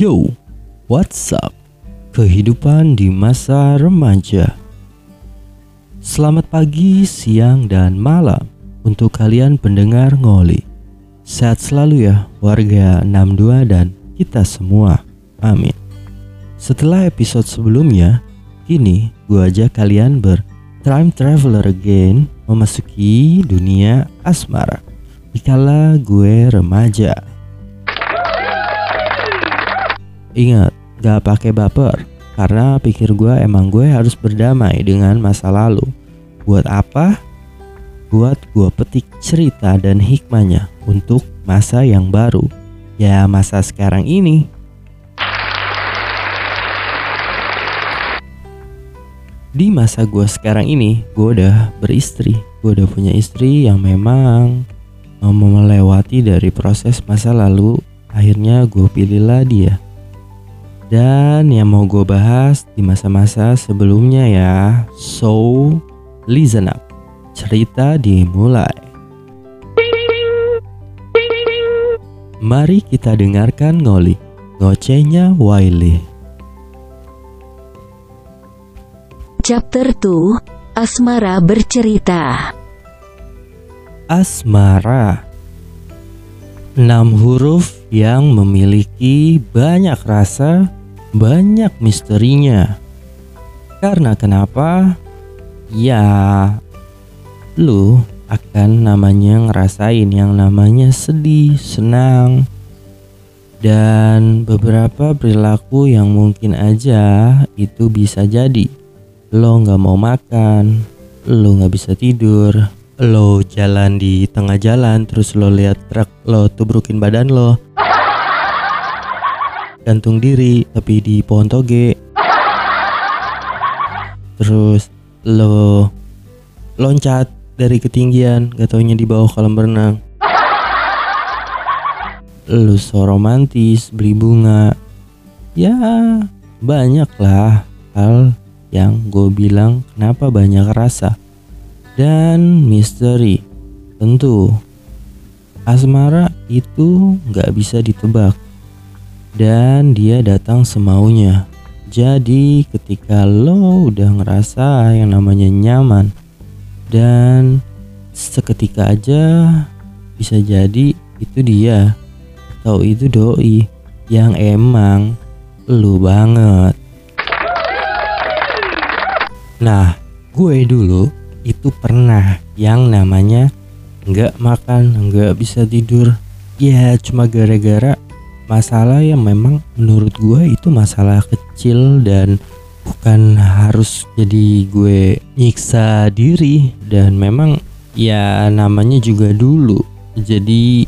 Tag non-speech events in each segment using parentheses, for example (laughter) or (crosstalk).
Yo, what's up? Kehidupan di masa remaja. Selamat pagi, siang, dan malam untuk kalian pendengar ngoli. Sehat selalu ya warga 62 dan kita semua. Amin. Setelah episode sebelumnya, kini gua ajak kalian ber time traveler again memasuki dunia asmara. Dikala gue remaja. Ingat, gak pakai baper karena pikir gue emang gue harus berdamai dengan masa lalu. Buat apa? Buat gue petik cerita dan hikmahnya untuk masa yang baru. Ya masa sekarang ini. Di masa gue sekarang ini, gue udah beristri. Gue udah punya istri yang memang mau melewati dari proses masa lalu. Akhirnya gue pilihlah dia. Dan yang mau gue bahas di masa-masa sebelumnya ya. So, listen up. Cerita dimulai. Mari kita dengarkan ngoli. Ngocehnya Wiley. Chapter 2 Asmara bercerita Asmara Enam huruf yang memiliki banyak rasa, banyak misterinya. Karena kenapa? Ya, lu akan namanya ngerasain yang namanya sedih, senang, dan beberapa perilaku yang mungkin aja itu bisa jadi. Lo nggak mau makan, lo nggak bisa tidur, lo jalan di tengah jalan terus lo lihat truk lo tubrukin badan lo, gantung diri tapi di pohon toge, terus lo loncat dari ketinggian gak taunya di bawah kolam renang lu so romantis beli bunga. Ya banyak lah hal yang gue bilang kenapa banyak rasa dan misteri. Tentu asmara itu nggak bisa ditebak dan dia datang semaunya jadi ketika lo udah ngerasa yang namanya nyaman dan seketika aja bisa jadi itu dia atau itu doi yang emang lu banget. Nah, gue dulu itu pernah yang namanya nggak makan, nggak bisa tidur. Ya cuma gara-gara masalah yang memang menurut gue itu masalah kecil dan bukan harus jadi gue nyiksa diri. Dan memang ya namanya juga dulu. Jadi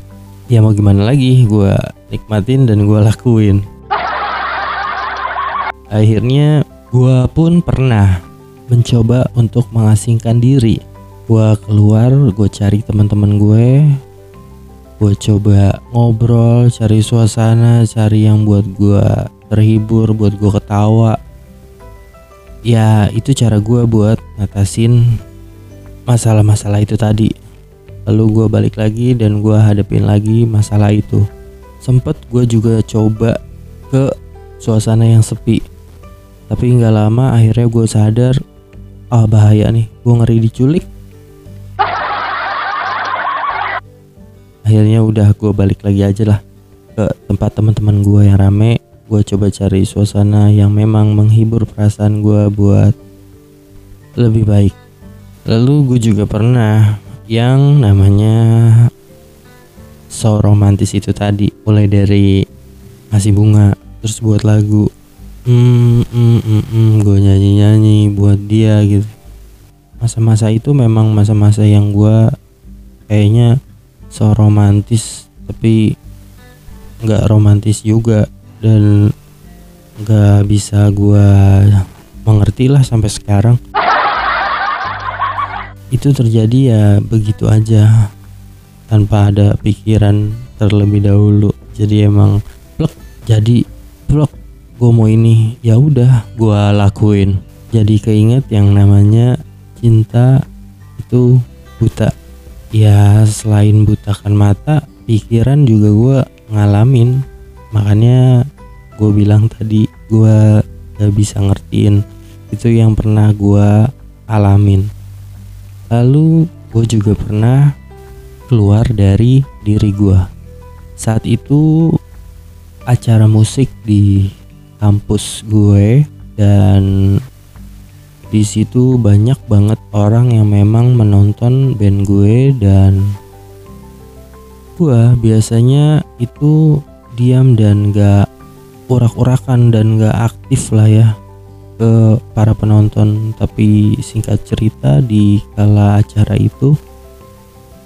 ya mau gimana lagi gue nikmatin dan gue lakuin. Akhirnya gue pun pernah mencoba untuk mengasingkan diri. Gue keluar gue cari teman-teman gue gue coba ngobrol cari suasana cari yang buat gue terhibur buat gue ketawa. Ya itu cara gue buat ngatasin masalah-masalah itu tadi. Lalu gue balik lagi dan gue hadapin lagi masalah itu. Sempet gue juga coba ke suasana yang sepi. Tapi nggak lama akhirnya gue sadar ah oh, bahaya nih gue ngeri diculik akhirnya udah gue balik lagi aja lah ke tempat teman-teman gue yang rame. Gue coba cari suasana yang memang menghibur perasaan gue buat lebih baik. Lalu gue juga pernah yang namanya so romantis itu tadi mulai dari ngasih bunga terus buat lagu. Hmm, hmm, hmm, hmm gue nyanyi nyanyi buat dia gitu. Masa-masa itu memang masa-masa yang gue kayaknya so romantis tapi nggak romantis juga. Dan nggak bisa gue mengerti lah sampai sekarang. Itu terjadi ya begitu aja tanpa ada pikiran terlebih dahulu. Jadi emang plek jadi plek gue mau ini. Ya udah gue lakuin. Jadi keinget yang namanya cinta itu buta ya selain butakan mata pikiran juga gue ngalamin. Makanya gue bilang tadi gue gak bisa ngertiin. Itu yang pernah gue alamin. Lalu gue juga pernah keluar dari diri gue saat itu acara musik di kampus gue dan di situ banyak banget orang yang memang menonton band gue dan gue biasanya itu diam dan gak urak-urakan dan gak aktif lah ya ke para penonton. Tapi singkat cerita di kala acara itu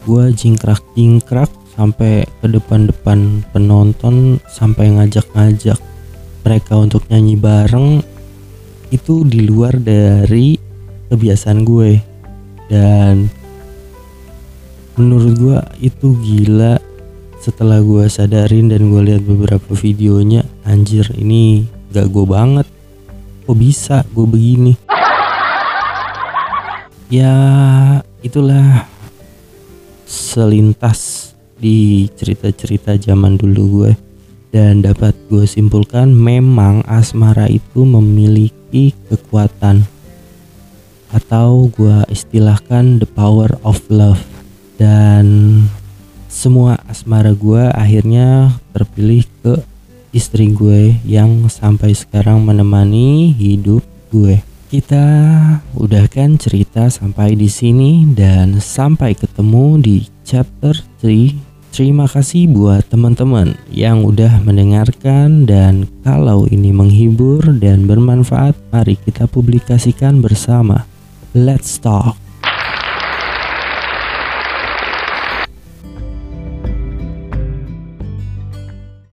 gue jingkrak-jingkrak sampai ke depan-depan penonton sampai ngajak-ngajak mereka untuk nyanyi bareng itu di luar dari kebiasaan gue. Dan menurut gue itu gila setelah gue sadarin dan gue lihat beberapa videonya. Anjir ini gak gue banget. Kok bisa gue begini? (laughs) Ya itulah selintas di cerita-cerita zaman dulu gue dan dapat gue simpulkan memang asmara itu memiliki kekuatan atau gue istilahkan the power of love dan semua asmara gue akhirnya terpilih ke istri gue yang sampai sekarang menemani hidup gue. Kita udahkan cerita sampai di sini dan sampai ketemu di chapter 3. Terima kasih buat teman-teman yang udah mendengarkan dan kalau ini menghibur dan bermanfaat, mari kita publikasikan bersama. Let's talk.